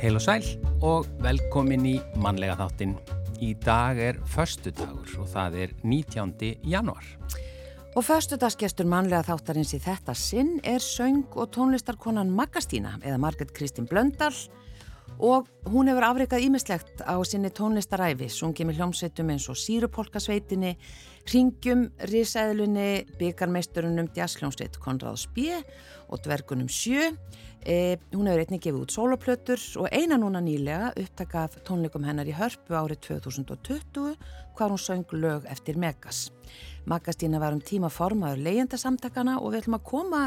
Heil og sæl og velkomin í mannlega þáttin. Í dag er förstu dagur og það er 19. januar. Og förstudagsgestur mannlega þáttarins í þetta sinn er söng og tónlistarkonan Maggastína eða Marget Kristín Blöndal og hún hefur afreikað ímislegt á sinni tónlistaræfi, sungið með hljómsveitum eins og Sýrupolkasveitinni, Ringjum, Rísæðlunni, Byggarmeisturunum, Djassljómsveit Konráðs B og Dvergunum 7 E, hún hefur einnig gefið út soloplötur og eina núna nýlega upptaka af tónleikum hennar í hörpu árið 2020 hvað hún söng lög eftir Megas. Magastína var um tíma formaður leyendasamtakana og við ætlum að koma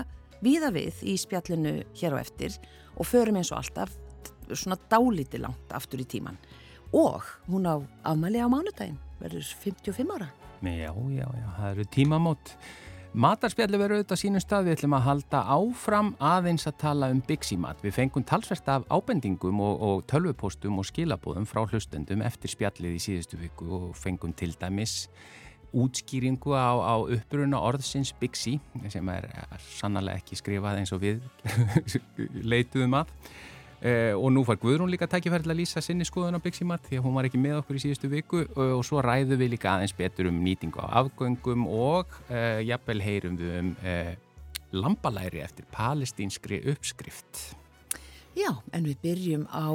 víða við í spjallinu hér á eftir og förum eins og alltaf svona dálíti langt aftur í tíman. Og hún á afmæli á mánudaginn, verður 55 ára. Já, já, já, það eru tímamót. Matarspjallu verður auðvitað sínum stað, við ætlum að halda áfram aðeins að tala um Bixi-mat. Við fengum talsvert af ábendingum og, og tölvupostum og skilabóðum frá hlustendum eftir spjallið í síðustu viku og fengum til dæmis útskýringu á, á uppruna orðsins Bixi sem er sannlega ekki skrifað eins og við leituðum að. Uh, og nú far Guðrún líka tækifærið að lýsa sinni skoðun á Biximat því að hún var ekki með okkur í síðustu viku og, og svo ræðu við líka aðeins betur um nýtingu á afgöngum og uh, jafnvel heyrum við um uh, lambalæri eftir palestínskri uppskrift. Já, en við byrjum á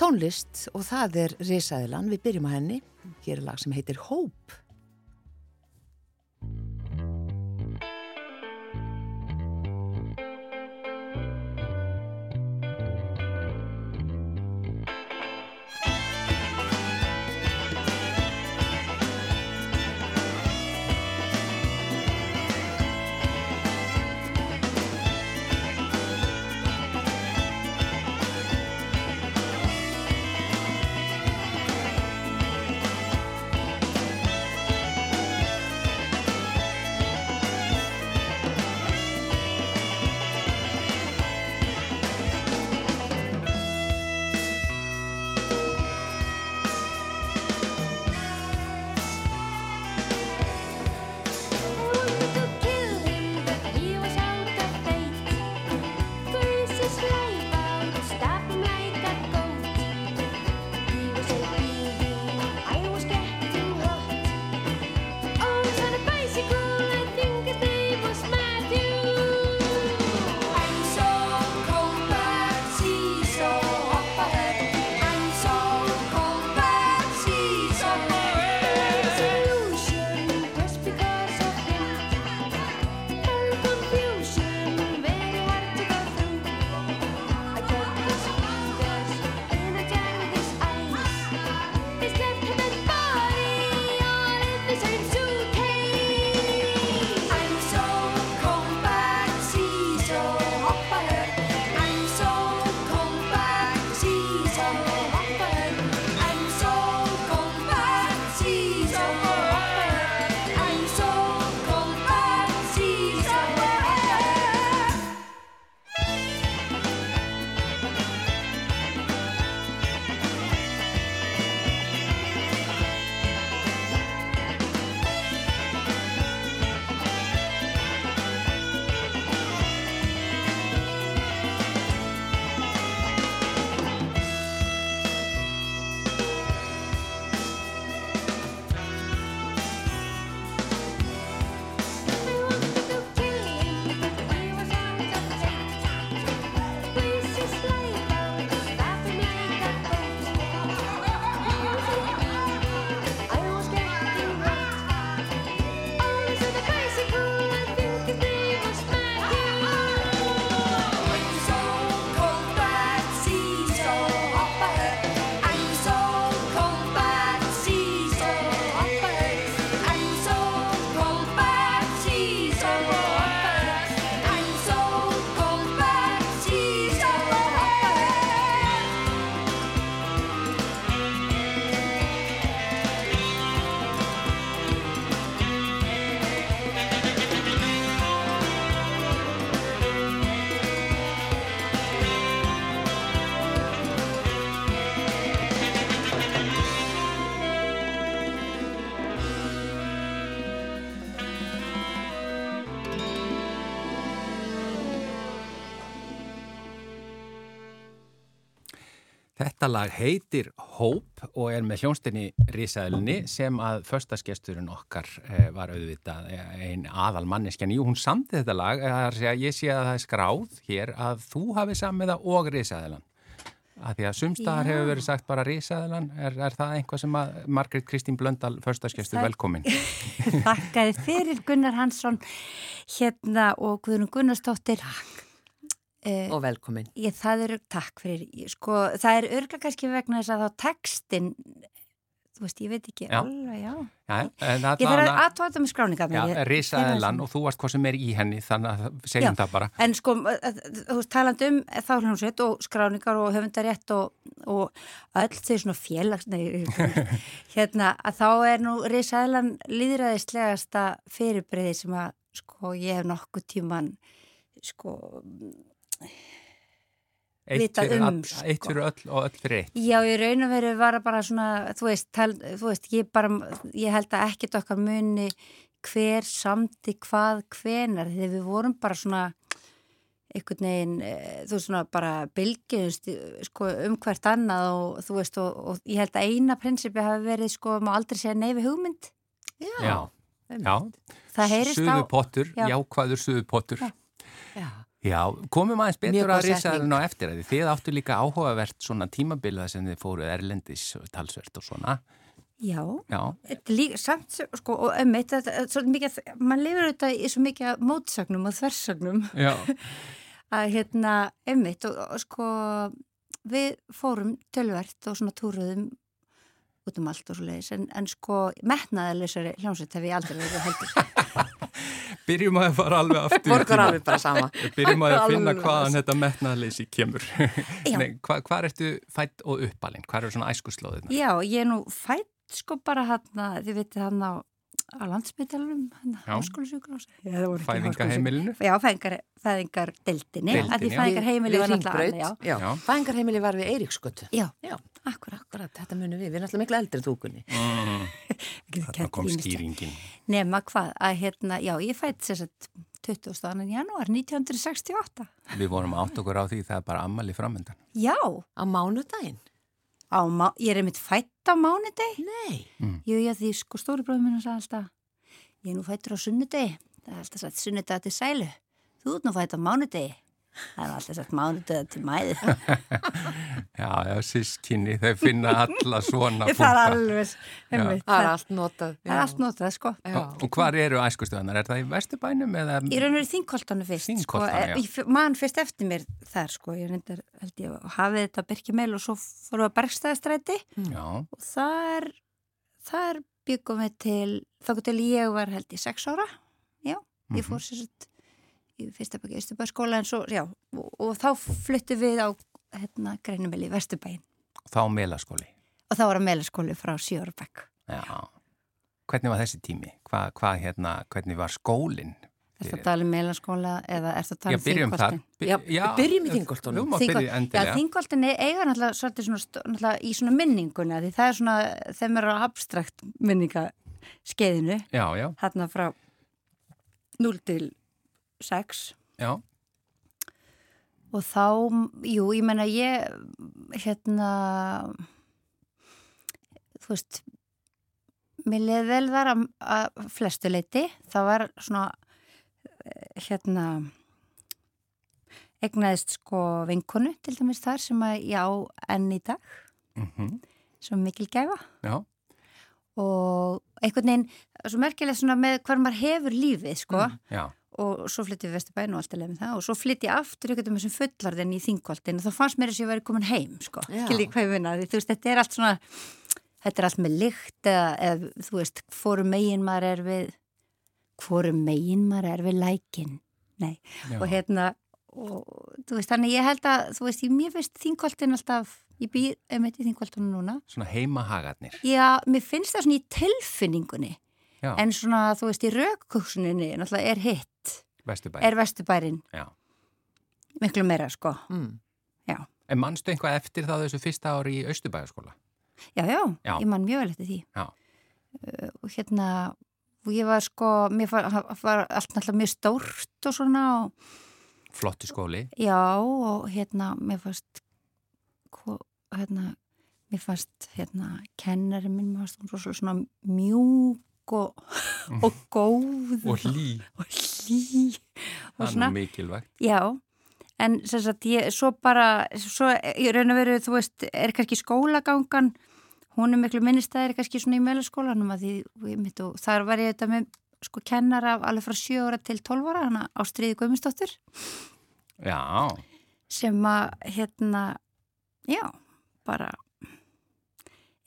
tónlist og það er Risaðilan, við byrjum á henni, hér er lag sem heitir Hope. Þetta lag heitir Hope og er með hljónstinni Rísaðilni sem að förstaskesturinn okkar eh, var auðvitað eh, einn aðal manneskjan. Jú, hún samti þetta lag, segja, ég sé að það er skráð hér að þú hafi samiða og Rísaðilan. Að því að sumstaðar hefur verið sagt bara Rísaðilan, er, er það einhvað sem að Margrit Kristín Blöndal, förstaskestur, velkomin. Þakkaði fyrir Gunnar Hansson hérna og Guðrun Gunnarsdóttir. Takk. Uh, og velkomin. Ég, það eru, takk fyrir, sko, það er örgla kannski vegna þess að þá textin, þú veist, ég veit ekki já. alveg, já. já ég þarf að aðtóða þetta með skráningarnir. Já, risaðilan og þú varst hvað sem er í henni, þannig að segjum já, það bara. En sko, þú veist, taland um þá hljómsveit og skráningar og höfundarétt og, og öll þau svona félags, nei, hérna, að þá er nú risaðilan líðræðislegasta fyrirbreiði sem að, sko, ég hef nokkuð tíman, sko, Eitt fyrir, um, all, sko. eitt fyrir öll og öll fyrir eitt. Já, ég raun og veru var bara svona þú veist, tel, þú veist ég, bara, ég held að ekkert okkar muni hver samti hvað hvenar þegar við vorum bara svona einhvern veginn, eh, þú veist svona bara bylgjumst sko, um hvert annað og þú veist og, og ég held að eina prinsipi hafi verið sko, má aldrei segja neyfi hugmynd. Já, já, já. Suðupottur, jákvæður suðupottur. Já, já Já, komum aðeins betur að risaðurinn á eftir því þið áttu líka áhugavert svona tímabilða sem þið fóruð erlendis talsvert og svona. Já, Já. Líka, samt sko og ömmit mann lifir auðvitað í svo mikið mótsagnum og þversagnum. Að hérna ömmit og, og sko við fórum tölvert og svona túruðum út um allt og svo leiðis en, en sko metnaðilegsari hljómsveit hef ég aldrei verið heldur Byrjum að fara alveg aftur Borgar alveg bara sama. Byrjum að finna hvaðan þetta metnaðleysi kemur. Nei, hva, Hvað ertu fætt og uppalinn? Hvað eru svona æskuslóðina? Já, ég er nú fætt sko bara hann að þið veitir hann á á landsbyttalunum, háskólusjúkrós Fæðingarheimilinu Já, fæðingardeldinni Fæðingarheimili var náttúrulega Fæðingarheimili var við Eiríksgötu Já, já Akkur, akkurat, þetta munum við, við erum alltaf miklu eldri þúkunni. Mm. Þetta kom skýringin. Nema hvað, að hérna, já, ég fætt sérstætt 20. janúar 1968. Við vorum átt okkur á því það er bara ammali framöndan. Já. Á mánudaginn? Á, ég er einmitt fætt á mánudeg. Nei. Mm. Jú, já, því sko stóri bróðum minn sagði alltaf, ég er nú fættur á sunnudegi. Það er alltaf sagt sunnudag til sælu. Þú ert nú fætt á mánudegi. Það er alltaf sagt mánutöða til mæði. já, já, sískinni, þau finna alla svona punta. Það er alveg, einmitt. Það er allt notað. Það er allt notað, sko. Já. Og hvar eru æskustöðanar? Er það í Vesturbænum eða? Í raun og veru Þingkoltanu fyrst, Þingkoltanu, sko. Ég, ég man fyrst eftir mér þar, sko. Ég reyndar, held ég, hafið þetta byrkja meil og svo fóru að Bergstæðastræti. Já. Og þar, þar byggum við til, þá til ég var held ég sex ára. Já, ég mhm. fór sérstaklega í fyrsta baki Ístubæðskóla en svo, já, og, og þá fluttu við á hérna Greinumeli í Vesturbæin. Þá melaskóli? Og þá var það melaskóli frá Sjórbæk. Já, hvernig var þessi tími? Hva, hvað hérna, hvernig var skólinn? Er það að tala um melaskóla eða er það að tala um þingoltin? Já, já, byrjum í þingoltunum. Þingoltin eiga náttúrulega svolítið svona, náttúrulega í svona minninguna því það er svona, þeim eru abstrakt minningaskeiðinu. Já, já. Hérna frá 0 til sex. Já. Og þá, jú, ég menna ég hérna þú veist mér leði vel þar að, að flestu leiti, það var svona hérna egnaðist sko vinkonu til dæmis þar sem að já enn í dag. Mm -hmm. sem mikil gæfa. Já. Og einhvern veginn, svo merkilegt svona með hver maður hefur lífið sko. Mm, og svo flytti við Vesturbæn og allt er lefn það. Og svo flytti ég aftur ykkur um þessum fullarðin í þingoltin og þá fannst mér þess að ég væri komin heim sko, ekki líka hvað ég vinna því þú veist, þetta er allt svona þetta er allt með lykt eða, eða þú veist, hvoru megin maður er við hvoru megin maður er við lækin, nei. Já. og hérna, og þú veist, þannig ég held að, þú veist, ég mér finnst þingoltin alltaf, ég býð um þetta í þingoltunum núna. Svona heimahagarnir. Já, mér finnst það svona í tilfinningunni Já. en svona, þú veist, í raukuksuninni náttúrulega er hitt Vesturbærin. er Vesturbærin Já. miklu meira sko mm. En mannstu einhvað eftir þá þessu fyrsta ári í Östubæjarskóla? Já, já, já, ég man mjög vel eftir því uh, og hérna og ég var sko, mér var, var allt náttúrulega mjög stórt og svona og, Flottu skóli Já, og hérna mér fannst hérna, mér fannst hérna, kennari minn, mér fannst hún svo svona mjúk og, og góð og hlý. Og hlý. Og það er mikilvægt. Já, en sem sagt ég, svo bara, svo ég raun að veru þú veist, er kannski skólagangan hún er miklu minnistæðir kannski svona í meðlaskólanum að því mitt, þar var ég þetta með sko kennara alveg frá 7 ára til 12 ára hana á stríði Guðmundsdóttir já. Sem að hérna já, bara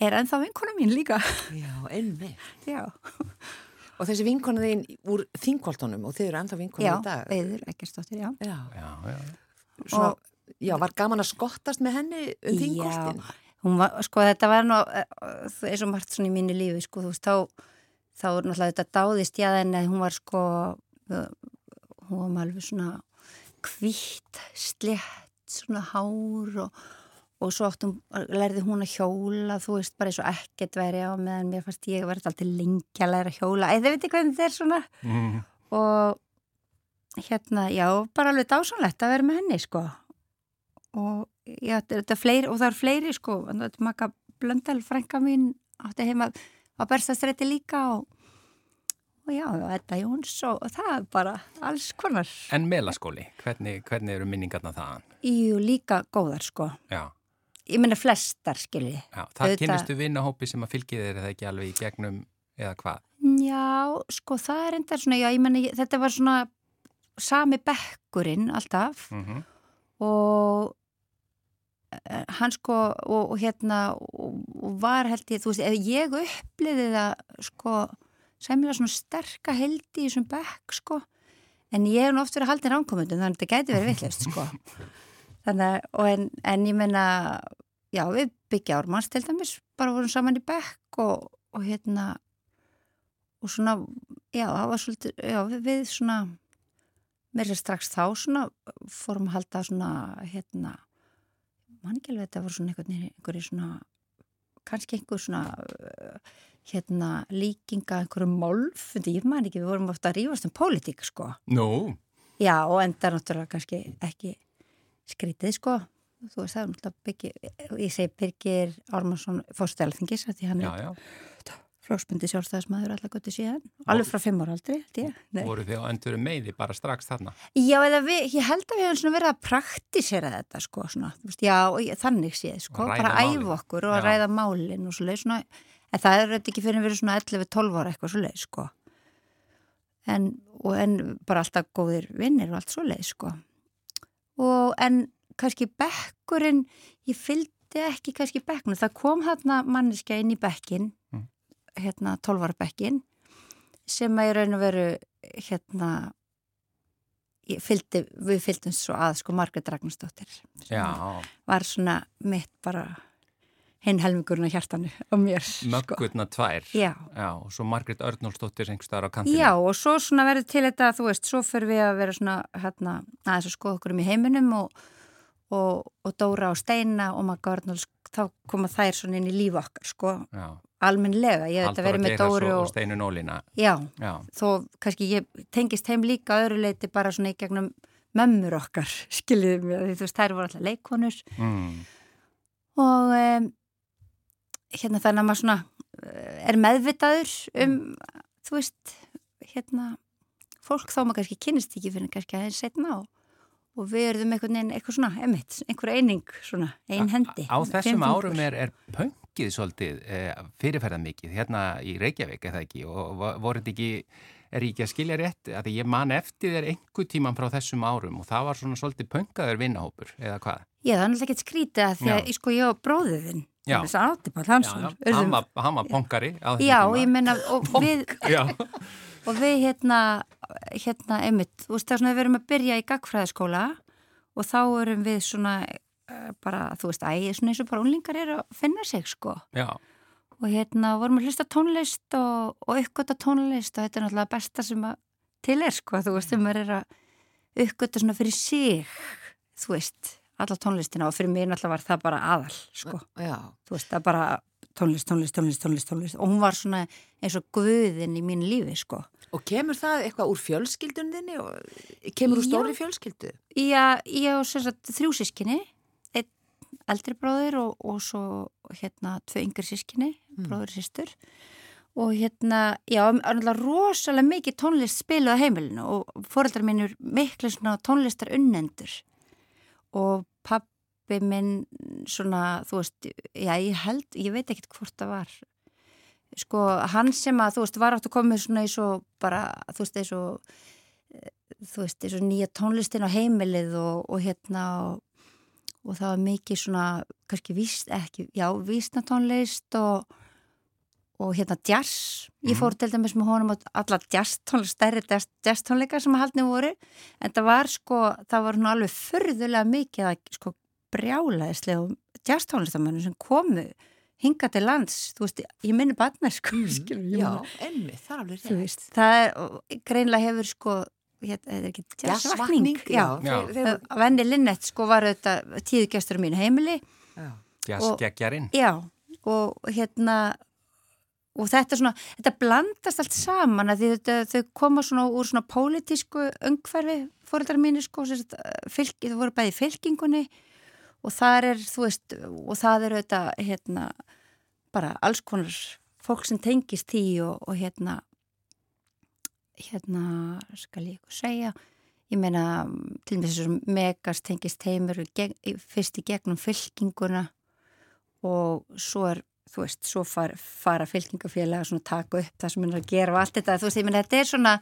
er ennþá vinkona mín líka. Já, já. Og þessi vinkona þín úr þingkoltunum og þið eru ennþá vinkona já, í dag já, eður, ekki stóttir, já. Já, já, já. Svona, og, já, var gaman að skottast með henni um þingkoltin já Hún var, sko þetta var nú eh, eins og margt svona í mínu lífi sko þú veist þá, þá er náttúrulega þetta dáðist já en hún var sko hún var alveg svona kvitt, slett svona hár og, og svo áttum, lærði hún að hjóla þú veist bara eins og ekkert veri á meðan mér fannst ég verið alltaf lengi að læra að hjóla eða veit ekki hvernig þetta er svona mm. og hérna já bara alveg dásanlegt að vera með henni sko og já, þetta er fleiri og það er fleiri sko, makka Blöndal, frænka mín átti heima á Berstastræti líka og, og já, þetta Jóns og, og það er bara alls konar. En melaskóli, hvernig, hvernig eru minningarna það? Jú, líka góðar sko. Já. Ég minna flestar, skilji. Já, það Þetta... kynistu vinnahópi sem að fylgið er það ekki alveg í gegnum eða hvað? Já, sko það er enda svona, já, ég menna þetta var svona sami bekkurinn alltaf mm -hmm. og Eh, hann sko og, og hérna og, og var held ég, þú veist, ef ég uppliði það sko sæmilega svona sterka heldi í þessum bekk sko en ég hef nú oft verið að halda í ránkomundum þannig að þetta gæti verið vittlust sko þannig en, en ég menna já, við byggja ármanns til dæmis bara vorum saman í bekk og, og hérna og svona, já, það var svolítið já, við svona mér er strax þá svona fórum að halda svona, hérna mann ekki alveg þetta voru svona einhverju svona kannski einhver svona uh, hérna líkinga einhverju málf ég man ekki, við vorum ofta að rífast um pólitík sko no. já og enda náttúrulega kannski ekki skrítið sko. Þú veist það er náttúrulega byggir ég segi Birgir Ármansson fórstelþingis því hann er flóksbundi sjálfstæðismæður allar götti síðan. Alveg frá fimm ára aldrei voru þið á endur meði bara strax þarna? Já eða við, ég held að við hefum verið að praktisera þetta sko svona, veist, já þannig séð sko bara að æfa okkur og ræða málinn og svo leið svona en það er þetta ekki fyrir að vera svona 11-12 ára eitthvað svo leið sko. En, og en bara alltaf góðir vinnir og allt svo leið sko og en kannski bekkurinn ég fylgdi ekki kannski bekkunu það kom hérna manniska inn í bekkin hérna tólvarbekkin sem að í raun og veru hérna fylgdi, við fylgdum svo að sko Margret Ragnarsdóttir var svona mitt bara hinn helmingurinn á hjartanu og mér Möggurna sko. tvær. Já. Já, og svo Margret Örnólfsdóttir einhverstaðar á kantinu Já og svo svona verður til þetta þú veist, svo fyrir við að vera svona hérna, aðeins að skoða okkur um í heiminum og, og, og Dóra og Steina og Magga Örnólfs þá koma þær svona inn í líf okkar sko. Já. Almenlega, ég hef þetta verið með Dóri og, og Steinu Nólina já, já, þó kannski ég tengist heim líka öðru leiti bara svona í gegnum mömmur okkar, skiljiðum ég þú veist, þær voru alltaf leikonur mm. og um, hérna þannig að maður svona eh, er meðvitaður um þú veist, hérna fólk þá maður kannski kynist ekki fyrir kannski að það er setna á og við erum einhvern veginn eitthvað svona, emitt, einhver eining svona, ein hendi. Á, á þessum árum er, er pöngið svolítið eh, fyrirferðan mikið, hérna í Reykjavík eða ekki og voru þetta ekki er ekki að skilja rétt, að ég man eftir þér einhver tíman frá þessum árum og það var svona svolítið pöngaður vinnahópur eða hvað? Já, það er náttúrulega ekkert skrítið að því að ég sko ég og bróðiðinn þess að Átipál Hansson Hann var pongari Já, ég menna og við og við hérna, hérna einmitt, þú veist það er svona við erum að byrja í gagfræðaskóla og þá erum við svona uh, bara, þú veist, æg, svona eins og bara unlingar er að finna sig sko. Já. og hérna vorum að hlusta tónlist og, og uppgötta tónlist og þetta er náttúrulega besta sem að til er sko, þú veist, þeim er að uppgötta svona fyrir sig þú veist, alla tónlistina og fyrir mér náttúrulega var það bara aðal sko, Já. þú veist, það bara tónlist, tónlist, tónlist, tónlist, tónlist og hún var svona eins og guðinn í mín lífi sko. Og kemur það eitthvað úr fjölskyldunni og kemur úr stóri fjölskyldu? Já, ég á þrjúsískinni einn eldri bróðir og, og svo hérna tvö yngri sískinni, mm. bróður og sýstur og hérna, já, rosalega mikið tónlist spiluð á heimilinu og fóreldrar minn er miklu svona tónlistar unnendur og pappi minn svona, þú veist, já, ég held, ég veit ekkert hvort það var. Sko, hann sem að, þú veist, var átt að koma svona í svo bara, þú veist, eins og þú veist, eins og nýja tónlistin á heimilið og, og hérna og og það var mikið svona, kannski víst ekki, já, vísnatónlist og, og hérna jazz. Ég mhm. fór til dæmis með honum alla jazz tónleika, stærri jazz tónleika sem að haldni voru, en það var sko, það var nú alveg förðulega mikið að sko brjálaðislega jazz tónlistamönnum sem komu hinga til lands, þú veist, ég minni barnar sko, mm, skilur, Já, enni, það er alveg rétt. Það er, greinlega hefur sko hérna, jazzvakning Venni Linnett sko var auðvitað tíðugjastur á mínu heimili. Jazzgeggjarinn. Já, og hérna og þetta svona, þetta blandast allt saman að þetta, þau koma svona úr svona pólitísku öngferfi fóröldar mínu sko, fylg, þau voru bæði fylkingunni og það er, þú veist, og það er auðvitað, hérna, bara alls konar fólk sem tengist því og, og hérna hérna, skal ég eitthvað segja? Ég meina, til og með þessum megast tengist heimur fyrst í gegnum fylkinguna og svo er þú veist, svo far, fara fylkingafélag að taka upp það sem hennar að gera og allt þetta, þú veist, ég meina, þetta er svona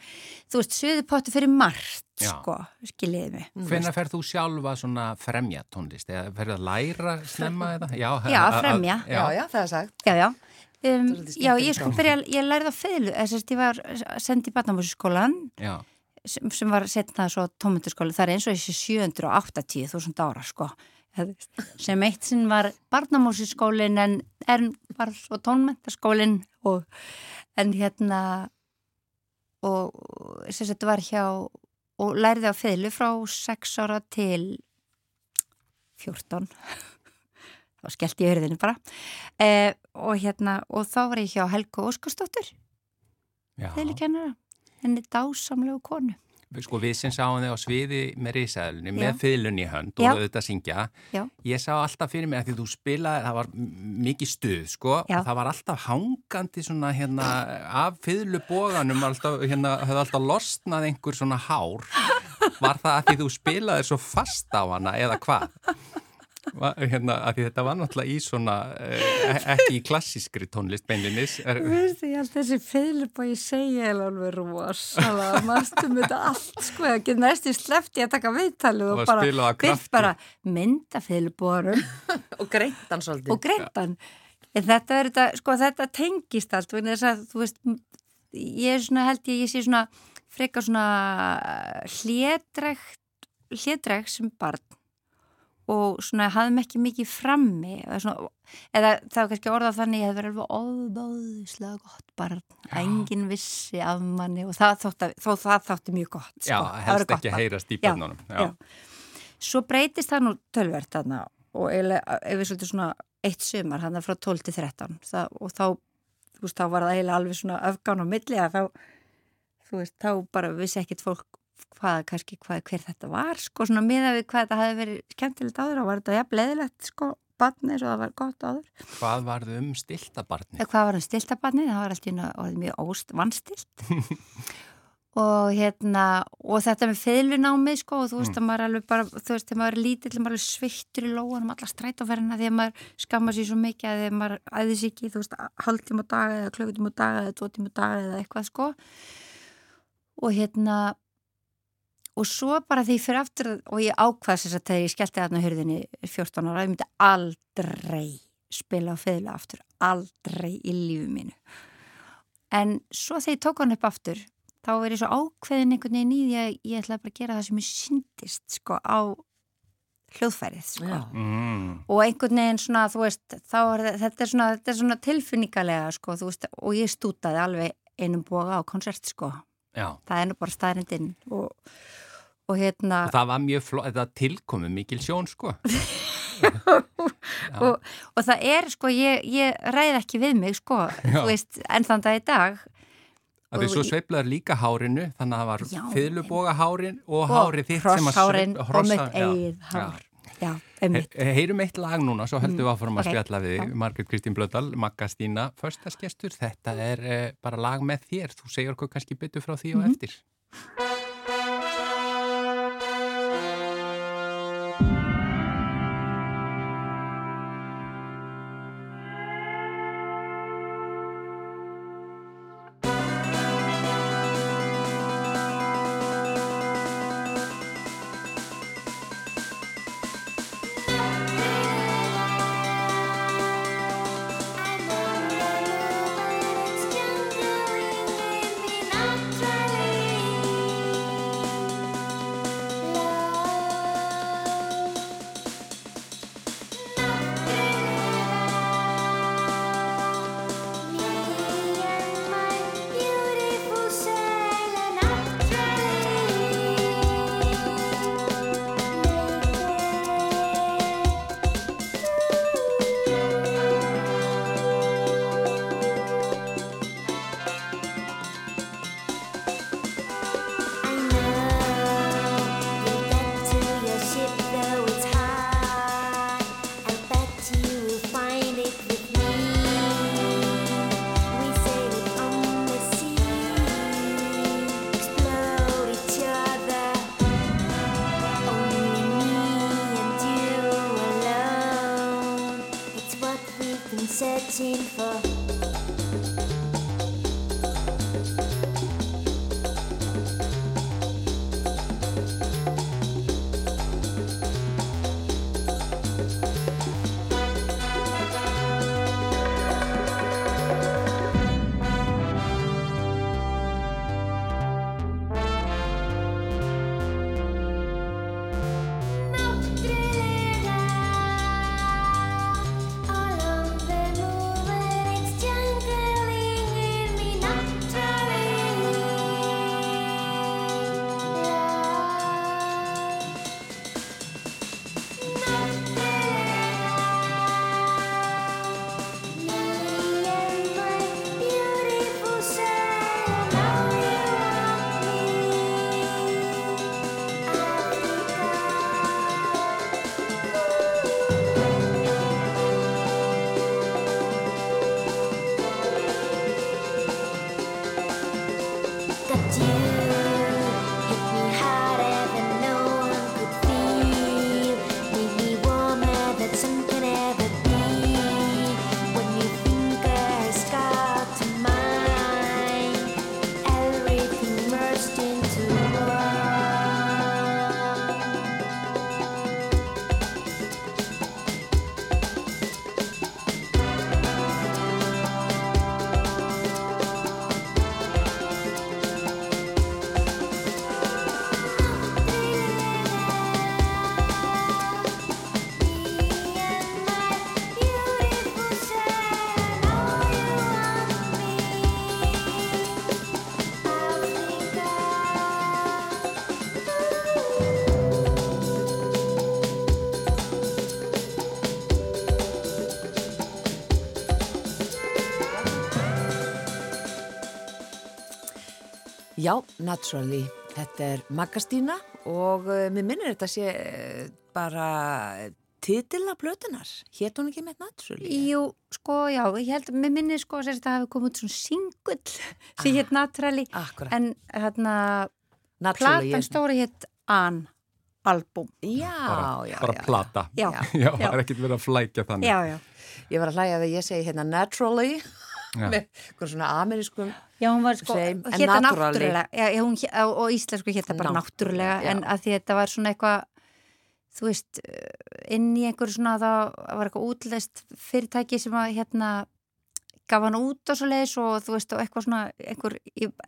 þú veist, söðupottu fyrir margt, Já. sko skiljiði mig. Hvenna ferð þú sjálfa svona fremja tónlist, eða ferð að læra snemma eða? Já, já fremja. Já, já, það er sagt. Já, já Um, já, ég sko byrja, ég lærði á feðlu, þess að ég var sendið í Batnamúsiskólan sem, sem var setnað svo tómyndaskóli, það er eins og þessi 780.000 ára sko, sem eitt sinn var Batnamúsiskólin en, en var svo tónmyndaskólin og en hérna og að þetta var hjá og lærði á feðlu frá 6 ára til 14 þá skellt ég örðinu bara. Eh, og hérna og þá var ég hjá Helga Óskarsdóttur þeirri kennara henni dásamlegu konu Sko við sem sáum þig á sviði með risaðilinu, með fylunni hönd og auðvitað syngja, Já. ég sá alltaf fyrir mig að því þú spilaði, það var mikið stuð sko, það var alltaf hangandi svona hérna af fylubóganum, hérna, höfðu alltaf losnað einhver svona hár, var það að því þú spilaði svo fast á hana eða hvað? Hérna, að því þetta var náttúrulega í svona eh, ekki í klassískri tónlist beinlinis Vistu ég alltaf þessi feilubói segja alveg rosalega. Mannstu með þetta allt sko það getur næstu slefti að taka viðtalið og, og bara bara mynda feilubórum og greintan svolítið. Og greintan. En þetta er þetta, sko þetta tengist allt þess að þú veist ég er svona held ég, ég sé svona frekar svona hlédregt hlédregt sem barn og svona hafðum ekki mikið frammi svona, eða það var kannski orðað þannig að það verði alveg óbáðislega gott bara engin vissi af manni og það þótti, þó, það þótti mjög gott sko. Já, helst ekki heyrast í bönnunum Svo breytist það nú tölvert þarna og eiginlega ef við svolítið svona eitt sumar hann er frá 12 til 13 það, og þá, þú veist, þá var það eiginlega alveg svona öfgán á milli að þá þú veist, þá bara vissi ekkit fólk hvað, kannski hvað, hver þetta var sko, svona miða við hvað þetta hafi verið skemmtilegt áður og var þetta jafn leðilegt sko barni svo það var gott áður Hvað var þau um stiltabarni? Hvað var um stiltabarni? Það var alltaf mjög óst vannstilt og hérna og þetta með feðlunámið sko og þú veist mm. að maður alveg bara þú veist þegar maður er lítill maður er sveittur í lóanum alla strætóferina að maður skammar sér svo mikið að þegar maður æðis ekki þú veist haldtíma daga eða klökutíma daga eða tótíma daga eða eitthvað sko og hérna og svo bara því fyrir aftur og ég ákvaðs þess að þegar ég skellti aðna hörðinni 14 ára, ég myndi aldrei spila á feðla aftur aldrei í lífu mínu en svo þegar ég tók hann upp aftur þá er ég svo ákveðin einhvern veginn í því að ég ætla bara að gera það sem ég syndist sko á hljóðfærið sko mm. og einhvern veginn svona þú veist er, þetta, er svona, þetta er svona tilfinningalega sko veist, og ég stútaði alveg einum boga á konsert sko Já. það er nú bara staðrindinn og og hérna og það var mjög flott, þetta tilkomi mikil sjón sko og, og það er sko ég, ég ræð ekki við mig sko veist, en þannig að í dag Það er svo sveiplaður líka hárinu þannig að það var fylgjuboga hárin og hárið þitt sem að hrosshárin og mitt eigið hár Já. He heyrum eitt lag núna, svo heldum við Mm, áfram að ok. spjalla við Já. Margret Kristín Blöndal, Magga Stína, föstaskestur. Þetta er eh, bara lag með þér. Þú segir okkur kannski betur frá því og Mhm. eftir. Já, naturally. Þetta er Maggastína og uh, mér minnir þetta sé uh, bara titilla blötunar. Hét hún ekki með naturally? Jú, sko, já, ég held, mér minni sko að það hafi komið út svona singull sem hétt Naturally, Akkurat. en hérna, Naturally. platan stóri hétt An album. Já, bara já, bara já. plata. Já, Já, það er ekkert verið að flækja þannig. já, já. Ég var að hlæja að ég segi hérna naturally Já. Með svona amerískum Já, hún var sko, Same, en náttúrulega, og íslensku hétta bara Náttúrulega, en að því þetta var svona eitthvað, þú veist, inn í einhverju svona, það var eitthvað útlæst fyrirtæki sem að hérna gaf hann út og svo leiðis og þú veist, og eitthvað svona, einhver,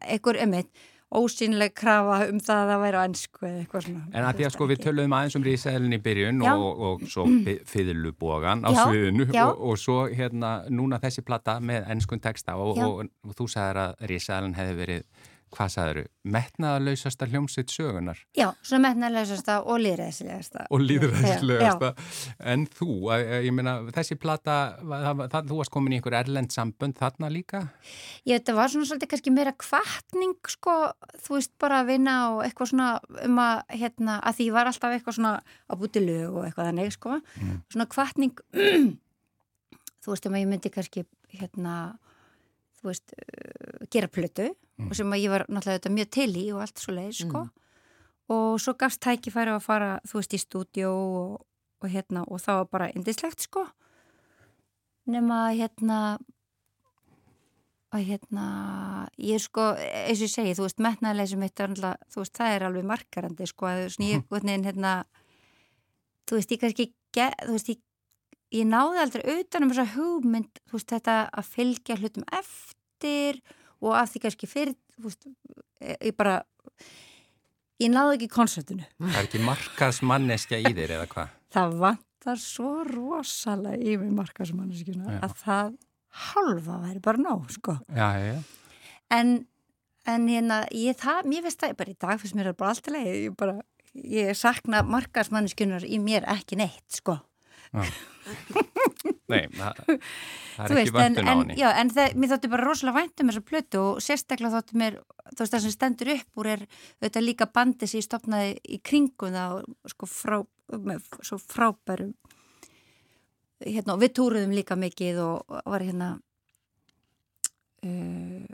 einhver emitt, ósýnleg krafa um það að það væri á ennsku eða eitthvað svona. En að því að sko við töluðum aðeins um Rísaðelin í byrjun Já. og, og svo fiðlubógan á Já, sviðinu og, og svo hérna núna þessi plata með ennskun texta og, og, og þú sagðir að Rísaðelin hefði verið hvað sagður, metnaðalausasta hljómsitt sögunar Já, svona metnaðlausasta og líðræðislegasta. og líðræðislegasta Já, en þú, ég meina, þessi plata það, það, þú varst komin í einhver erlend sambönd þarna líka? Ég þetta var svona svolítið kannski meira kvartning sko, þú veist bara að vinna og eitthvað svona um að hérna, að því var alltaf eitthvað svona að búti lög og eitthvað þannig sko, svona kvartning þú veist um að ég myndi kannski hérna veist, uh, gera plötu og sem ég var náttúrulega þetta mjög til í og allt svo leið sko og svo gafst tækifæri að fara þú veist í stúdjó og, og hérna og það var bara indislegt sko. Nema hérna að hérna ég er sko, eins og ég segi, þú veist metnaðlega mitt er alltaf, þú veist, það er alveg markarandi sko, að svona ég, hvernig hérna þú veist, ég kannski þú veist, ég, ég náði aldrei utan um þessa hugmynd, þú veist, þetta að fylgja hlutum eftir og af því kannski fyrir, veist e- ég bara ég náði ekki konceptinu Það er ekki markaðsmanneskja í þér eða hvað? það vantar svo rosalega í mig markasmanneskjuna Já. að það halva væri bara nóg, sko. Já, já, en, en hérna, ég það, mér veist það bara í dag fyrst mér er bara allt í leið ég bara, ég sakna markaðsmanniskunar í mér ekki neitt, sko Nei, það, það er Þú ekki en, vöndun á en, henni. já, en það, mér þótti bara rosalega vænt um þessa plötu og sérstaklega þótti mér þú veist það sem stendur upp úr er auðvitað líka bandi sem ég stopnaði í kringum það og sko frá, með svo frábærum hérna, og við túruðum líka mikið og, og var hérna uh,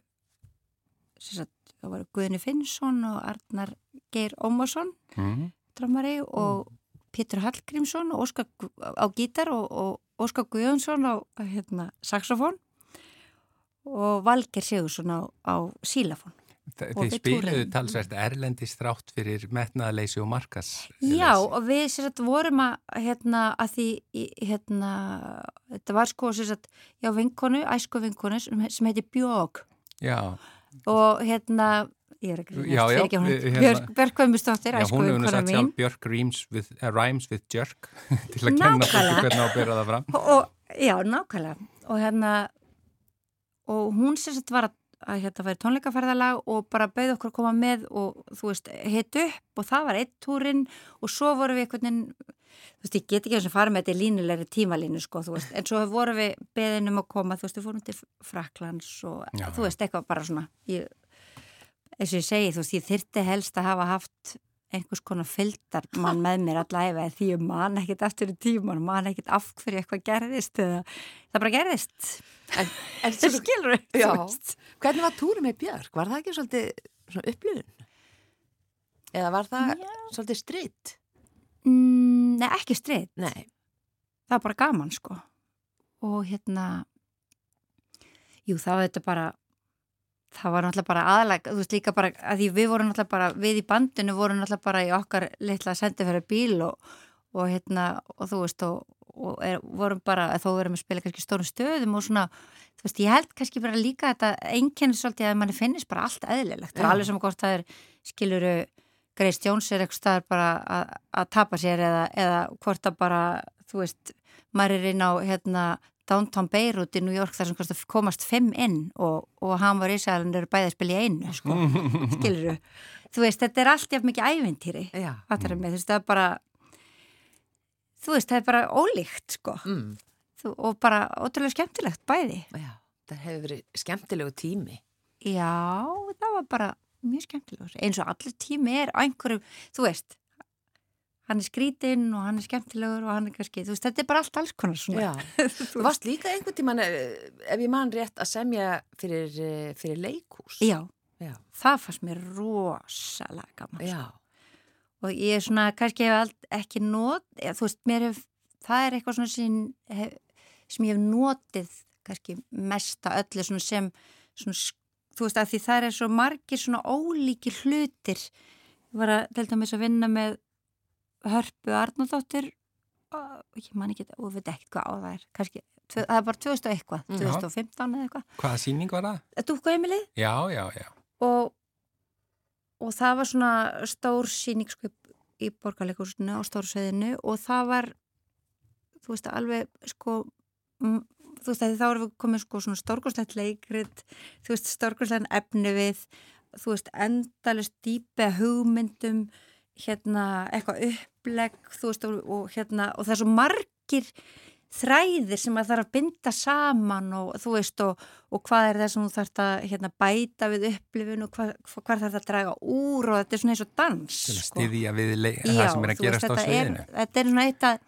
sagt, það var Guðni Finnsson og Arnar Geir Ómarsson Mhm. dramari og Pétur Hallgrímsson og Óskar á gítar og, og Óskar Guðjónsson á hérna, saxofón og Valger Sigursson á, á sílafón. Þið við spiluðu talsvert erlendist þrátt fyrir metnaðaleysi og markas. Já, og við að vorum að, hérna, að því, hérna, þetta var sko, að, já, vinkonu, æsku vinkonu sem heiti Björg Já, og hérna, ég er ekki, hérna- Björg Kvömmustóttir, hún hefur nú sagt sjálf Björk rhymes with, uh, rhymes with jerk til að kenna hvernig að bera það fram. og, já, nákvæmlega. Og hérna og hún sem sagt var að, að hérna væri tónleikaferðalag og bara bauð okkur að koma með og þú veist, hitt upp og það var eitt túrin og svo vorum við einhvern veginn þú veist, ég get ekki eins og fara með þetta í línulegri tímalínu sko, þú veist, en svo vorum við beðin um að koma, þú veist, við fórum til Fraklands og Já. þú veist, eitthvað bara svona ég, eins og ég segi, þú veist, ég þyrti helst að hafa haft einhvers konar fylgdarmann með mér allavega því ég man ekkert eftir í tíman man ekkert af hverju eitthvað gerðist eða það bara gerðist En, en það skilur Já. Hvernig var túri með Björk? Var það ekki svolítið svona upplifun? Eða var það svolítið stritt? mm, Nei, ekki strið, Nei. það var bara gaman sko og hérna jú, það var þetta bara það var náttúrulega bara aðalega þú veist líka bara, að því við vorum náttúrulega bara við í bandinu vorum náttúrulega bara í okkar litla sendifæra bíl og, og hérna, og þú veist og, og er, vorum bara, að þó verum að spila kannski stórum stöðum og svona þú veist, ég held kannski bara líka þetta einkenni svolítið að manni finnist bara allt eðlilegt. Það er alveg sem hvort það er, skiluru Grace Jones er eitthvað staðar bara að, að tapa sér eða, eða hvort það bara, þú veist maður er inn á hérna Downtown Beirut í New York þar sem kostar komast fimm inn og, og hann var í sælan eru bæði að spila í einu sko. skiluru, þú veist, þetta er allt jafn mikið ævintýri, mig þú veist, það er bara þú veist, það er bara ólíkt sko Mm. þú, og bara ótrúlega skemmtilegt bæði Já. Það hefur verið skemmtilegu tími. já, það var bara mjög skemmtilegur, eins og allir tími er á einhverju, þú veist hann er skrítinn og hann er skemmtilegur og hann er kannski, þú veist, þetta er bara allt alls konar svona Já. Þú varst líka einhvern tíman, eh, ef ég man rétt, að semja fyrir, eh, fyrir leikhús. já, Já. það fannst mér rosalega gaman Já. og ég er svona, kannski hef ekki eða, þú veist, mér hef það er eitthvað svona sem, hef, sem ég hef notið kannski mesta öllu svona sem svona, þú veist, að því það er svo margir svona ólíki hlutir ég var að, dæmis að vinna með Hörpu Arnaldóttir og ég man ekki, og veit ekki hvað á það er kannski, það er bara 2000 og eitthvað Já. 2015 eða eitthvað, Hvaða síning var það? dúkkuheimilið Já, já, já. og, og það var svona stór síning sko, í borgarleikursinu á stórsveðinu og það var þú veist alveg sko þú veist að þá erum við komið sko svona stórkostlegt leikrit þú veist stórkostlegt efni við þú veist, endalist dýpe hugmyndum hérna, eitthvað upplegg þú veist, og, og hérna og það er svo margir þræðir sem að þarf að binda saman og þú veist, og, og hvað er það sem þú þarf að hérna, bæta við upplifun og hvað, hvað þarf það að draga úr og þetta er svona eins og dans sko. styðja við le- Já, það sem er að gerast veist, á þetta er- sviðinu. Þetta er svona eitt að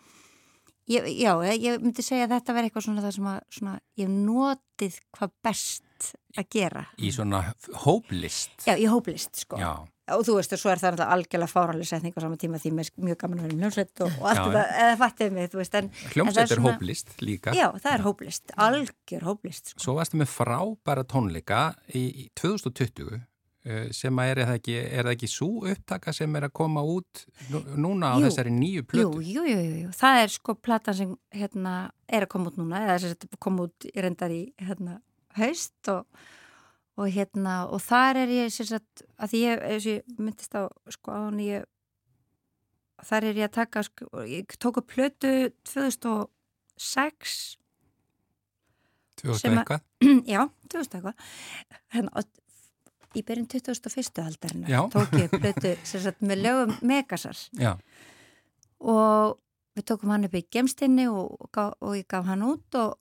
ég, já, ég myndi segja að þetta verði eitthvað svona það sem að svona, ég notið hvað best að gera Í svona hóplist. Já, í hóplist, sko Já. Og þú veist, og svo er það algjörlega fáraleg setning á sama tíma því mér er mjög gaman að vera hljómsveit og, og allt þetta, eða fattið mig, þú veist en, en það Hljómsveit er svona- hóplist líka. Já, það er hóplist, algjör hóplist sko. Svo varstu með frábæra tónleika í, í 2020 eh, sem að er það ekki, er það ekki svo upptaka sem er að koma út nú- núna á Jú. þessari nýju plötu? jú, jú, jú, jú, það er sko platan sem hérna er að koma út núna eða þess að koma út reyndar í hérna haust og, og hérna og þar er ég sagt að ég, eins og ég myndist á sko á hann ég þar er ég að taka sko, ég tók upp plötu 2006 Þú veist sem að- eitthvað? já, 2000 eitthvað hérna, og í byrjun 2001. aldarinnar Já. tók ég plötu sem sagt með lögum Megasar Já, og við tókum hann upp í gemstinni og, og, og ég gaf hann út og,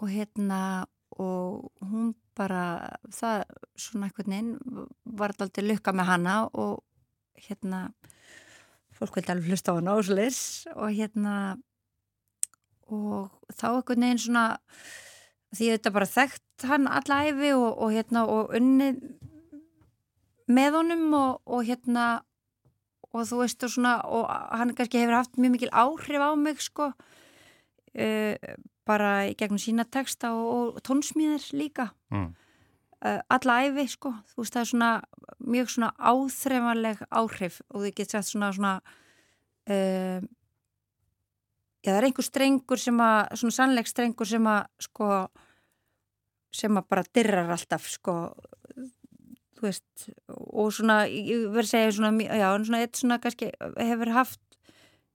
og hérna og hún bara það svona einhvern veginn var alltaf lukka með hana og hérna fólk vildi alveg hlusta á hana áslis og hérna og þá einhvern veginn svona því þetta bara þekkt hann alla æfi og, og hérna og unnið með honum og, og hérna og þú veist og svona og hann kannski hefur haft mjög mikil áhrif á mig sko. Uh, bara gegnum sína texta og, og tónsmíðar líka. Mm. uh, alla æfi sko. Þú veist það er svona mjög svona áþreifanleg áhrif og þið getur sagt svona svona uh, já það er einhver strengur sem að svona sannleik strengur sem að sko sem að bara dirrar alltaf sko. Þú veist og svona ég verð að segja svona já svona eitt svona kannski hefur haft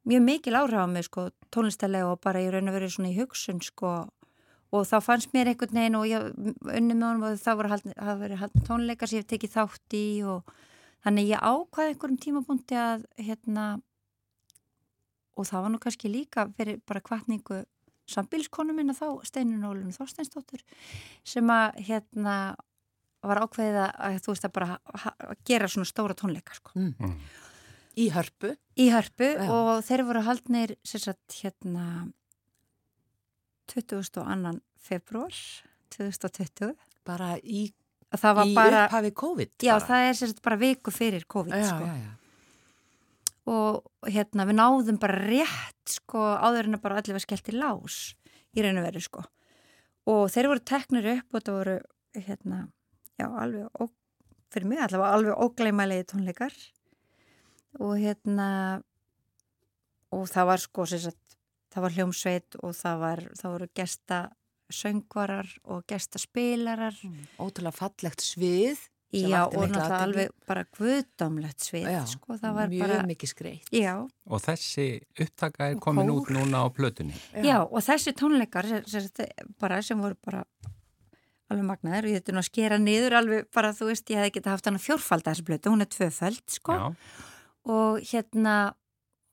mjög mikil áhrif á mig sko tónlistalega og bara ég raun að vera svona í hugsun sko og þá fannst mér einhvern veginn og ég unni með honum og það voru haldin, haldin tónleikar sem ég hef tekið þátt í og þannig ég ákvaði einhverjum tímabúndi að hérna og það var nú kannski líka fyrir bara kvartningu sambilskonu minna þá Steinun Ólun Þorsteinsdóttur sem að hérna var ákveðið að þú veist að bara ha- gera svona stóra tónleika sko. Mm. Í hörpu. í hörpu Já. og þeir voru haldnir sagt hérna 22. februar 2020 Bara í, og það var í bara upphafi COVID. já bara. það er sagt bara viku fyrir COVID já, sko. já, já. og hérna við náðum bara rétt sko áður en að bara allir var skellt í lás í og veru sko og þeir voru teknir upp og það voru hérna, já alveg fyrir mig allavega alveg ógleimælegi tónleikar og hérna og það var sko sagt það var hljómsveit og það var það voru gesta söngvarar og gesta spilarar Ótrúlega fallegt svið. já og náttúrulega alveg bara guðdómlegt svið Já, sko það var mjög bara mikið skreitt. já Og þessi upptaka er komin kór. út núna á plötunni. Já, og þessi tónleikar sem, sem, bara, sem voru bara alveg magnaðir og ég þetta nú að skera niður alveg bara, þú veist, ég hefði getað haft hana fjórfald þessi blötu, hún er tvöfald, sko Já, og hérna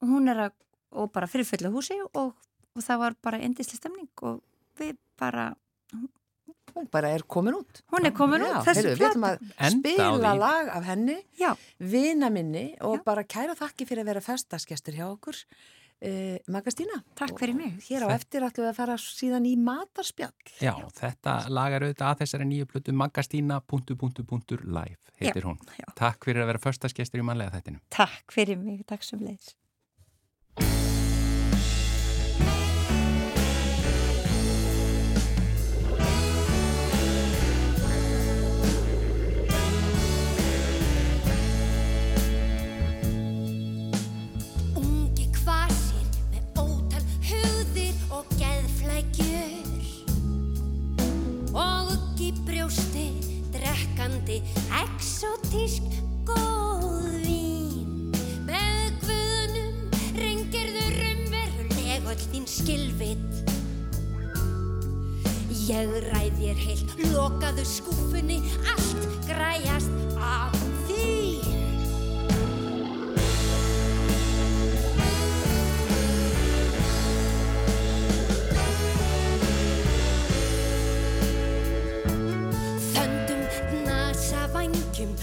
hún er að, og bara fyrir fulla húsi og, og það var bara endislega stemning og við bara Hún bara er komin út. hún er komin Já, út, þessi heyrðu, Við ætlum plata að Enda á spila lag af henni, Já, vina minni og Já. bara kæra þakki fyrir að vera festaskestur hjá okkur. Uh, Magastína. takk fyrir mig Hér á eftir ætlum við að fara síðan í matarspjall. já, þetta lagar auðvitað að þessari nýju plötu magastína.live heitir hún. já. Takk fyrir að vera förstaskestur í manlega þættinu. Takk fyrir mig, takk sem leiðis drekkandi, exotísk góð vín Með guðunum rengirðu rumveruleg öll þín skilvit Ég ræð þér heilt, lokaðu skúfunni, allt græjast af því. kim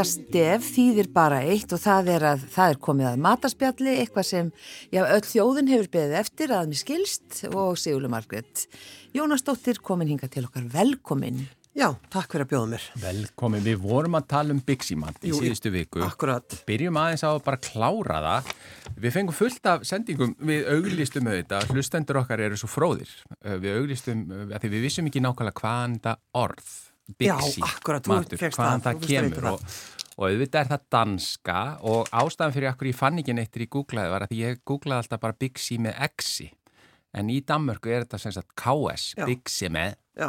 þetta stef þýðir bara eitt og það er að það er komið að mataspjalli, eitthvað sem já, öll þjóðin hefur beðið eftir að mér skilst og Sigurlu Margrét. Jónas Dóttir komin hinga til okkar, velkomin. Já, takk fyrir að bjóða mér. Velkomin, við vorum að tala um Biximat í síðustu viku. Akkurat. Byrjum aðeins á að bara klára það. Við fengum fullt af sendingum, við auglistum auðvitað, hlustendur okkar eru svo fróðir. Við auglistum, af því við vissum ekki nákvæmlega hvaðan þetta orð, Þú matur, hvaðan það, kemur. og, og auðvitað er það danska og ástæðan fyrir okkur ég fann ekki neittir í googlaði var að ég googlaði alltaf bara Bixi með Xi. En í Danmörku er þetta sem sagt KS. Bixi með. Já,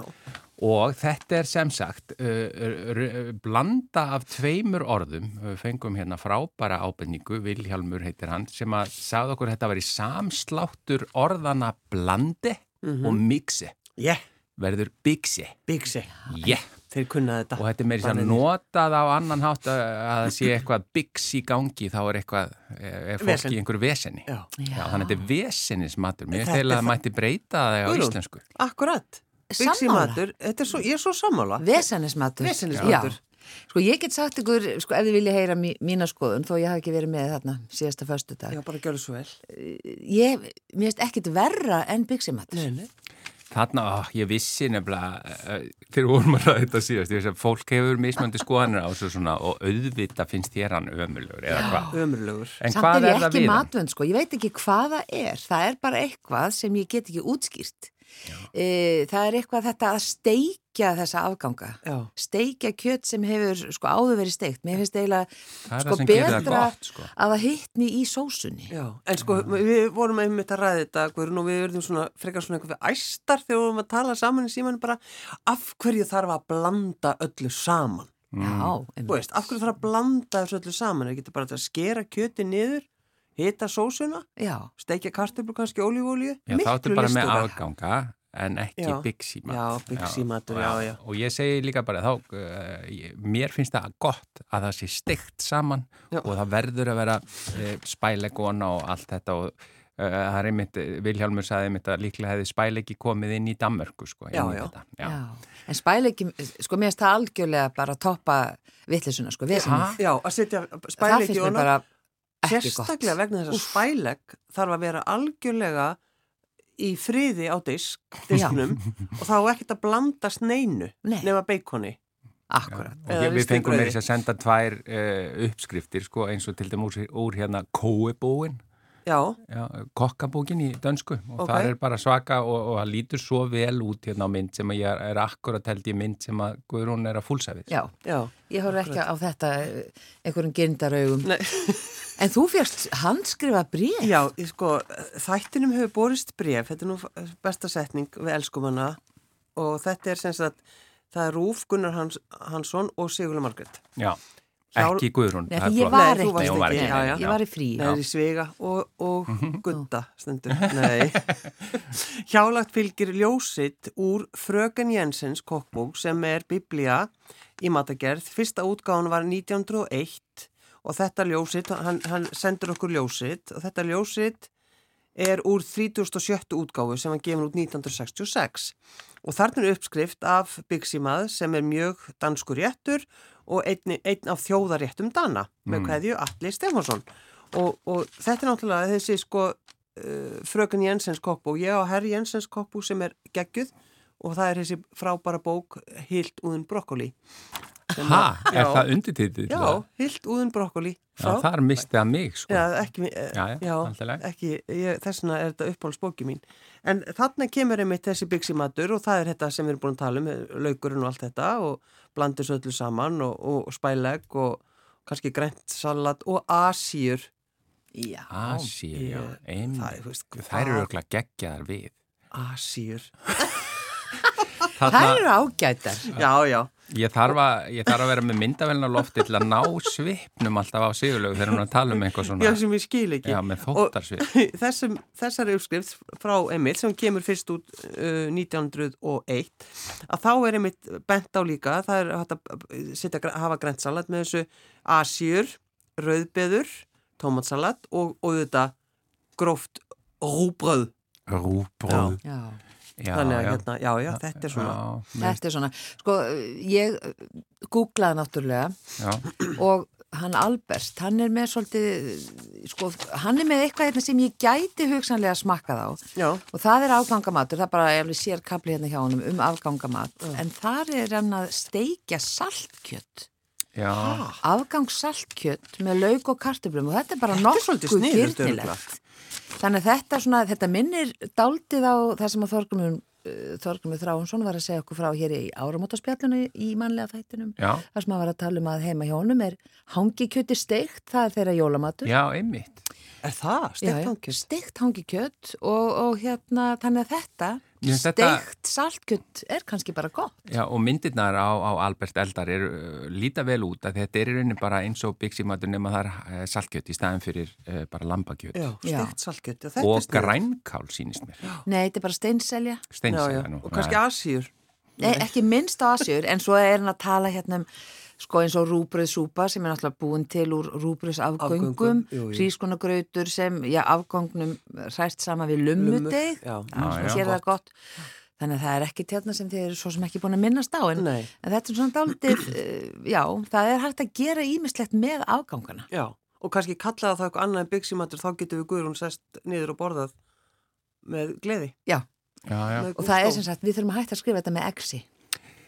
Og þetta er sem sagt uh, blanda af tveimur orðum, við fengum hérna frábæra ábendingu, Vilhjálmur heitir hann, sem að sagði okkur að þetta var í samsláttur orðana blandi og mixi, yeah, verður bixi, Bigsi. yeah. Þeir kunna þetta. Og þetta er sér Bannið. notað á annan hátt að að það sé eitthvað í gangi, þá er eitthvað, er fólk Vesen. í einhverju veseni. Já, Já, þannig að þetta er vesenismatur, mér er að það mætti breyta það á íslensku. akkurat. Bigsi Sammála. matur, þetta er svo, ég er svo sammála. Vesenismatur. Vesenismatur. Sko ég get sagt ykkur, sko ef þið vilja heyra mí, mína skoðun, þó ég hafi ekki verið með þarna síðasta föstu dag. Já, bara gjör það svo vel. Ég, mér finnst ekkit verra en byggsimatur. Nei, nei. Þarna, ó, ég vissi nefnilega, uh, þegar við vorum að ræða þetta síðast, ég veist að fólk hefur mismöndi skoðanir á þessu svona og auðvita finnst þér hann ömulugur eða hvað. Ömurlegur. En Samt hvað er er ég það ekki við? hann? matvönd, sko. Ég veit ekki hvað það er. Það er bara eitthvað sem ég get ekki útskýrt. E, það er eitthvað þetta að steikja þessa afganga. Já. Steikja kjött sem hefur sko áður verið steikt. Mér finnst eiginlega sko betra gott, sko. að það hittni í sósunni. Já, en sko, við vorum einmitt að ræða þetta, og við verðum svona, frekar svona eitthvað æstar þegar við vorum að tala saman í síman bara, af hverju þarf að blanda öllu saman? Mm. Já, veist, af hverju þarf að blanda þessu öllu saman? Það getur bara að skera kjöti niður, hita sósuna, já. steikja kartöflu kannski ólífólíu, Já, þá ertu bara með afganga, en ekki Já. Bixi mat. Já, Bixi matur, já, já. Og ég segi líka bara þá, uh, mér finnst það gott að það sé steikt saman Já. og það verður að vera uh, spælegona og allt þetta og uh, það er einmitt, Vilhjálmur sagði einmitt að líklega hefði spælegi komið inn í Danmörku sko. Já, í já. þetta. já. Já. En spæleiki, sko mér finnst það algjörlega bara að toppa vittlisuna, sko, vesinni. Ha? Já, að setja Það spæleiki finnst mér bara. Sérstaklega vegna þess að spælegg þarf að vera algjörlega í friði á disk, disknum og þá er ekkert að blandast neinu Nei. nema beikoni. Akkurat. Ég, við ristuðu fengum með þess að senda tvær uh, uppskriftir sko, eins og til dæmis úr, úr hérna kóebúin Já, Já, kokkabókin í dönsku og Ok. það er bara svaka og, og það lítur svo vel út hérna á mynd sem að ég er, er akkurat held ég mynd sem að Guðrún er að fúlsa við. Já, já. ég horf ekki á þetta eh, einhverjum gerindarauðum. Nei. En þú férst handskrifa bríð. Já, ég sko, þættinum hefur borist bref, þetta er nú besta setning við elskum hana og þetta er sem sagt, það er Rúf Gunnar Hans, Hansson og Sigurlega Margrét. Já, Hjá- ekki Guðrún. Nei, ég var Nei, þú varst ekki. Nei, hún var ekki, ekki. já, já. Ég var í frí. Það er í Svega og, og Gutta stundur. Nei. Hjálagt fylgir ljósitt úr Fröken Jensens kokkbók sem er biblía í matagerð. Fyrsta útgáðan var 1901 og þetta ljósitt, hann, hann sendur okkur ljósitt og þetta ljósitt er úr 37. útgáfu sem hann gefur út 1966 og þarna er uppskrift af Byggsímað sem er mjög danskur réttur og einn, einn af þjóðaréttum Dana með Mm. kveðju Alli Stefánsson og, og þetta er náttúrulega þessi sko uh, fröken Jensens kokkbók, ég á herr Jensens kokkbók sem er geggjuð og það er þessi frábæra bók Hilt úðun brokkoli að- er já, það undirtitið? Já, Hilt úðun brokkoli Já, þar misti það mig, sko. Já, ekki, eh, Já, já, ekki ég, þessna er þetta uppáhaldsbóki mín en þarna kemur einmitt þessi byggsimatur og það er þetta sem við erum búin að tala um laukurinn og allt þetta og blandir svo öllu saman og, og spælegg og kannski grænt salat og asýr Já. Asíu, já, einmitt. það er, eru hvað- örugglega geggjaðar við. asýr Það eru ágætar. já, já, Ég þarf, að, ég þarf að vera með myndavælna lofti til að ná svipnum alltaf á sigurlegu þegar hún er að tala um eitthvað svona. já sem ég skil ekki Já, með þóttarsvip. Þessum, þessari uppskrift frá Emil sem kemur fyrst út uh, 1901 að þá er Emil bent á líka það er hægt að setja, hafa græntsalat með þessu asjur, rauðbeður tómatsalat og, og þetta gróft rúbröð Rúbróð. Já. Já, þannig að já. hérna, já, já, þetta er svona Já, Þetta er svona, sko, ég uh, googlaði náttúrulega já, og hann Albert, hann er með svolítið, sko, hann er með eitthvað hérna sem ég gæti hugsanlega smakkað á. Já, og það er afgangamatur, það er bara, ég sér kapli hérna hjá honum um afgangamat, en þar er hann að steikja saltkjött, já. afgangssaltkjött með lauk og kartöflum og þetta er bara nokkuð gyrnilegt. Þannig að þetta, svona, þetta minnir daldið á það sem að Þorgrumur, uh, Þorgrumur Þráinsson var að segja okkur frá hér í áramótaspjallinu í mannlega þættinum. Já, Það sem að var að tala um að heima hjá honum er hangikjöti steikt, það er þeirra jólamatur. já, einmitt. er það? Steikt já, hangist? steikt hangikjöt og, og hérna, þannig að þetta- steikt saltkjöt er kannski bara gott. Já, og myndirnar á, á Albert Eldar er uh, líta vel út að þetta er í rauninni bara eins og byggsímatur nema það er uh, saltkjöt í staðin fyrir uh, bara lambakjöt. Já, steikt er Og grænkál sínist mér. Nei, þetta er bara steinselja. Já, já, Steinsega nú. og kannski asjur Nei, ekki minnst Asjur, en svo er hann að tala hérna um sko eins og rúbröðsúpa sem er náttúrulega búin til úr rúbröðsafgöngum, Afgöngum, hrískonagrautur sem, já, afgöngnum hræst sama við gott. Þannig að það er ekki tjarnar sem þið eru svo sem ekki búin að minnast á, en, en þetta er svona daldið, uh, já, það er hægt að gera ímislegt með afgangana. Já, og kannski kallaða það eitthvað annað en byggsimatur, þá getur við Guðrún sest niður og borðað með gleði. Já, Já, já. Og það er sem sagt, við þurfum að hægt að skrifa þetta með exi.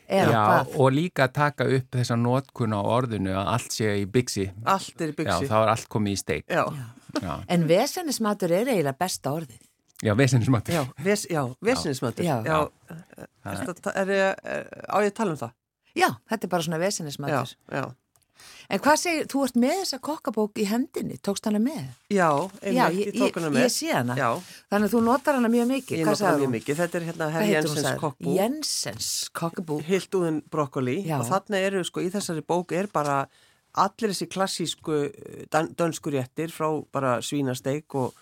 Já, og líka taka upp þessa notkun á orðinu að allt sé í byggsi. Allt er í Já, byggsi. þá er allt komið í steik. Já, Já, En vesennismatur er eiginlega besta orðið. já vesinnismatur. já, ves, já, vesinismatur. Já. já. Er, er, er, á ég að tala um það? Já, þetta er bara svona vesennismatur. Já, já. En hvað segir, þú ert með þessa kokkabók í hendinni, tókst hana með? Já, einmitt, ég, tók hana ég, með. ég sé hana. Já, Þannig að þú notar hana mjög mikið. ég Hvað nota hana mjög mikið. Þetta er hérna Herr Jensens kokkbú. Jensens kokkabók. Hiltúðin brokkoli Já. og þarna eru sko í þessari bók er bara allir þessi klassísku eh, dan, dönsku réttir frá bara svínasteik og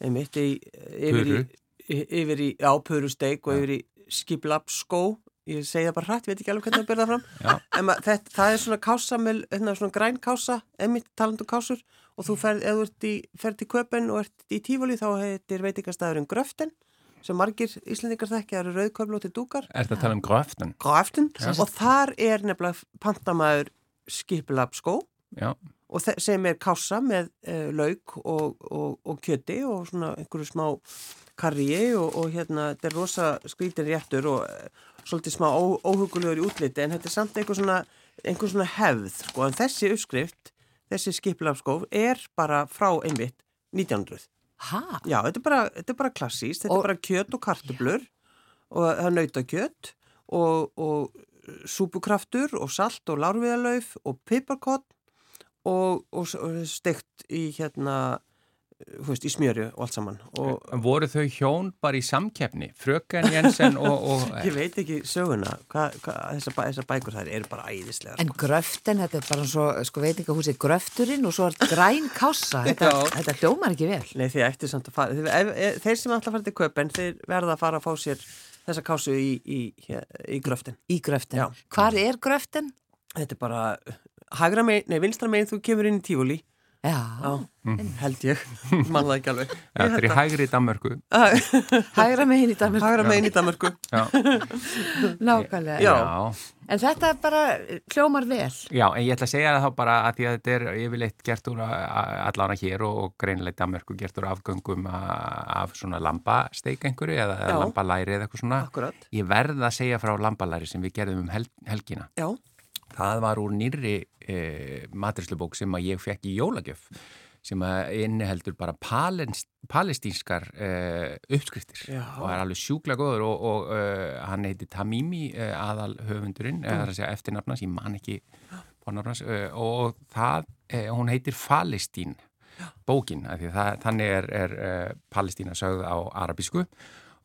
einmitt í, yfir í, yfir í ápörusteik og yfir í skiplapskó ég segi það bara hrætt, veit ekki alveg hvernig það byrða fram. Já. en ma- þetta, það er svona kása með, hérna, svona græn kása, emitt talandu kásur. Og þú ferð, ef þú ert í, ferð til köpen og ert í tífóli þá heitir veitingastæðurinn Gröften sem margir íslendingar þekki, það eru rauðköflóti dúkar. Er þetta að tala um gröften? Gröften. Og þar er nefnilega pantamæður skipilapskó Já, og sem er kása með uh, lauk og, og, og kjöti og svona einhverju smá karrié og, og hérna þetta er rosa skrítin réttur og svolítið smá óhugulegur í útliti en þetta er samt einhver svona, einhver svona hefð sko en þessi uppskrift, þessi skipilafskóf er bara frá einmitt 1900. Ha? Já, þetta er bara, þetta er bara klassíst, þetta Og- er bara kjöt og kartublur og það er nautakjöt og, og súpukraftur og salt og lárviðalauf og piparkott og, og, steikt í hérna, veist, í smjöru og allt saman og voru þau hjón bara í samkeppni? Fröken Jensen og... og ég veit ekki söguna, hvað, hva, þessar, bæ, þessar bækur þær eru bara æðislega. En gröftin, þetta er bara svo, sko veitingahúsi gröfturinn og svo er græn kása. Þetta, þetta hljómar ekki vel. Nei, þið ættu samt að fara, þið, ef, ef, þeir sem ætla að fara til köpen, þeir verða að fara að fá sér þessa kásu í, í, í, í gröftin. Í gröftin. Já. Hvar er gröftin? Þetta er bara, hægra megin, nei, vinstra megin þú kemur inn í tífúli. Já. Já, held ég, mann það ekki alveg. Ja, þetta er í hægri Danmörku. Hægra með hinn í Danmark. Hægra megin í Danmarku. Já, Nákvæmlega. Já. En þetta er bara hljómar vel. Já, en ég ætla að segja það þá bara að því að þetta er yfirleitt gert úr allána hér og, og greinleitt Danmörku gert úr afgöngum a- af svona lambasteik einhverju eða Já. lambalæri eða eitthvað svona. Akkurat. Ég verð að segja frá lambalæri sem við gerðum um hel helgina. Já, Það var úr nýrri e, maturslubók sem að ég fekk í jólagjöf sem að inniheldur bara palest, palestínskar e, uppskriftir Já. og er alveg sjúklega góður og, og e, hann heiti Tamimi e, aðal höfundurinn, mm. eða að segja eftirnafnans, ég man ekki bónafnans e, og það, hún heitir Falestín bókin, það, þannig er, er Palestína sögð á arabísku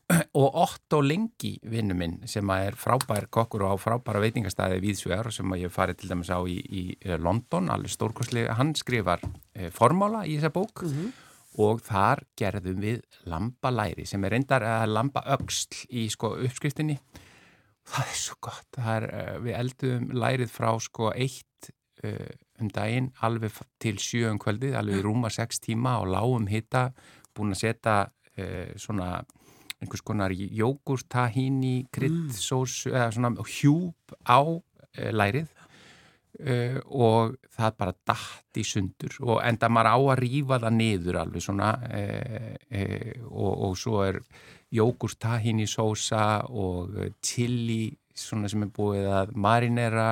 og Otto Lengi vinnu minn sem er frábær kokkur og á frábæra veitingastæði viðsvegar sem ég farið til dæmis á í, í eh, London, alveg stórkostlega. Hann skrifar e, formála í þessa bók og þar gerðum við lambalæri sem er reyndar að lambaöxl í sko uppskriftinni. Það er svo gott. Er, eh, við eldum lærið frá sko eitt um daginn alveg til sjö um kvöldið alveg rúma sex tíma og lágum hitta búin að setja svona einhvers konar jógurt, tahini, kryddsós eða svona hjúp á uh, lærið. Uh, og það bara datt í sundur og enda maður á að rífa það niður alveg svona uh, og, og svo er jógurt, tahini sósa og chili svona sem er búið að marinera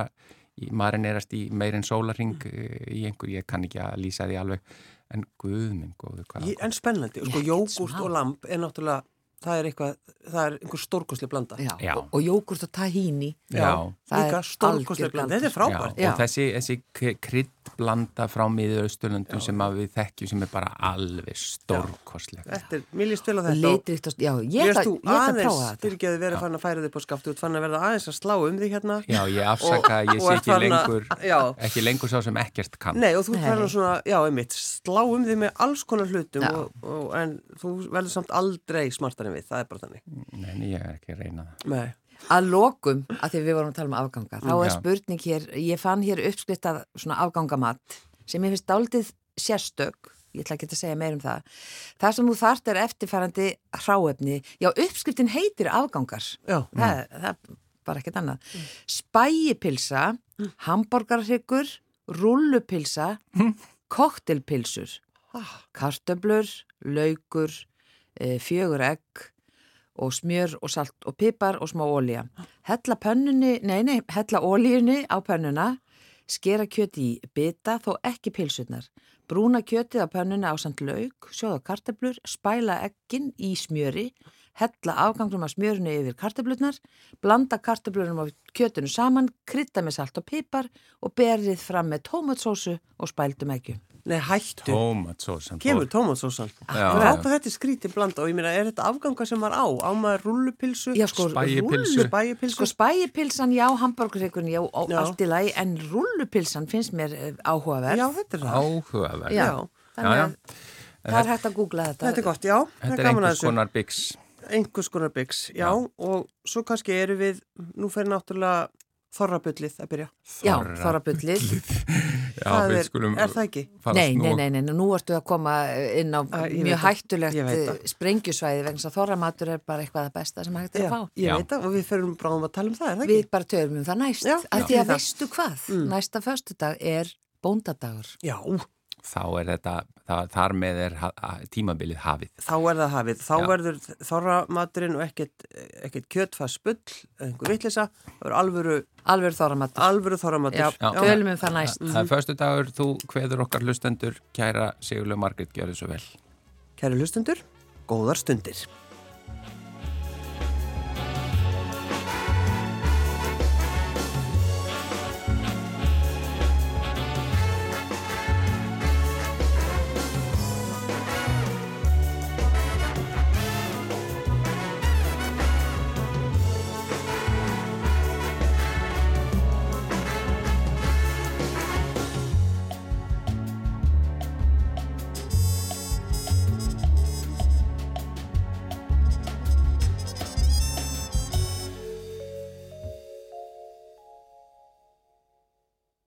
marinerast í meir en sólaring í einhver, ég kann ekki að lýsa því alveg. En guð minn góður hvað Ég, en spennandi, sko smá. og lamb er náttúrulega, það er eitthvað, það er einhver stórkosli blanda. Já. Já. Og, jógurt og tahini. Já. Það líka er stórkosli blanda. Þetta er frábært. Já. og þessi, þessi k- kryddblanda frá miðausturlöndum sem að við þekkjum sem er bara alveg stórkostleg Þetta er, mér líst vel á þetta. og- Litrikt og, já, ég Mér ætla að aðeins, prófa þetta. fyrir ekki að þið verið fann að færa þig upp á skaftu, þú ert fann að verða aðeins að slá um þig hérna. Já, ég afsaka, Og- ég og sé ekki að- lengur Já. ekki lengur sá sem ekkert kann Nei, og þú farin að svona, já, einmitt, slá um þig með alls konar hlutum, og, og, en þú verður samt aldrei smartar en við, það er bara þannig. Nei, nei, ég er ekki að reyna það Nei. Að lokum, að því við vorum að tala um afganga, þá er spurning hér, ég fann hér uppskrift af svona afgangamatt sem ég finnst dálítið sérstök, ég ætla ekki að segja meir um það. Það sem þú þart er eftirfærandi hráefni, já uppskriftin heitir afgangar, Já, það, það er bara ekkert annað. Spæjipilsa, hamborgarhryggur, rullupilsa, koktelpilsur, kartöblur, laukur, e, fjögur egg og smjör og salt og pipar og smá ólíja. Hella pönnunni, nei, nei, hella ólíjunni á pönnuna, skera kjöti í bita þó ekki pilsurnar. Brúna kjötið á pönnuna á samt lauk, sjóða kartöblur, spæla eggin í smjöri, hella afganglum af smjörinu yfir kartöblurnar, blanda kartöblunum á kjötinu saman, krydda með salt og pipar og berið fram með tómatsósu og spældum eggjum. Nei, hættu. Tómatsós Kemur tómatsósan. Þetta er skrítið blanda og ég meina, er þetta afganga sem var á? Á maður rullupilsu? Já, sko, Spægipilsu. rullu- Spægipilsu? Sko spæjipilsan, já, hambúrgurreikurinn, já, og Já. allt í lagi, en rullupilsan finnst mér eh, áhugaverð. Já, þetta er það. Áhugaverð Já. Þannig að það er hægt að googla þetta. Þetta er gott, já. Þetta er er gaman að einhvers þessu. konar byggs einhvers konar byggs, já, og svo kannski eru við, nú fer náttúrulega þorrabullið að byrja. Já, þorrabullið. Já, Það við er, skulum er það ekki? að Nei, nei, nei, nei, nú ertu að koma inn á Æ, ég veit mjög hættulegt ég eh, sprengjusvæði vegna þess að þorramatur er bara eitthvað það besta sem hægt er að fá. ég Já. veit það og við ferum bráðum að tala um það, er það ekki? Við bara törum um það næst, Já, að já. því að veistu hvað, næsta föstudag er bóndadagur. Já, Þá er þetta, það, þar með er tímabilið hafið. þá er það hafið, þá Já. verður þorramaturinn og ekkert, ekkert kjötfast spull, einhver vitlisa, það verður alvöru, Alveg þorramatur. alvöru þorramatur. Já, Já. tölum um það næst. Það er förstu dagur, þú kveður okkar hlustendur, kæra Sigurlega Margrét, gjör þið svo vel. Kæri hlustundur, góðar stundir.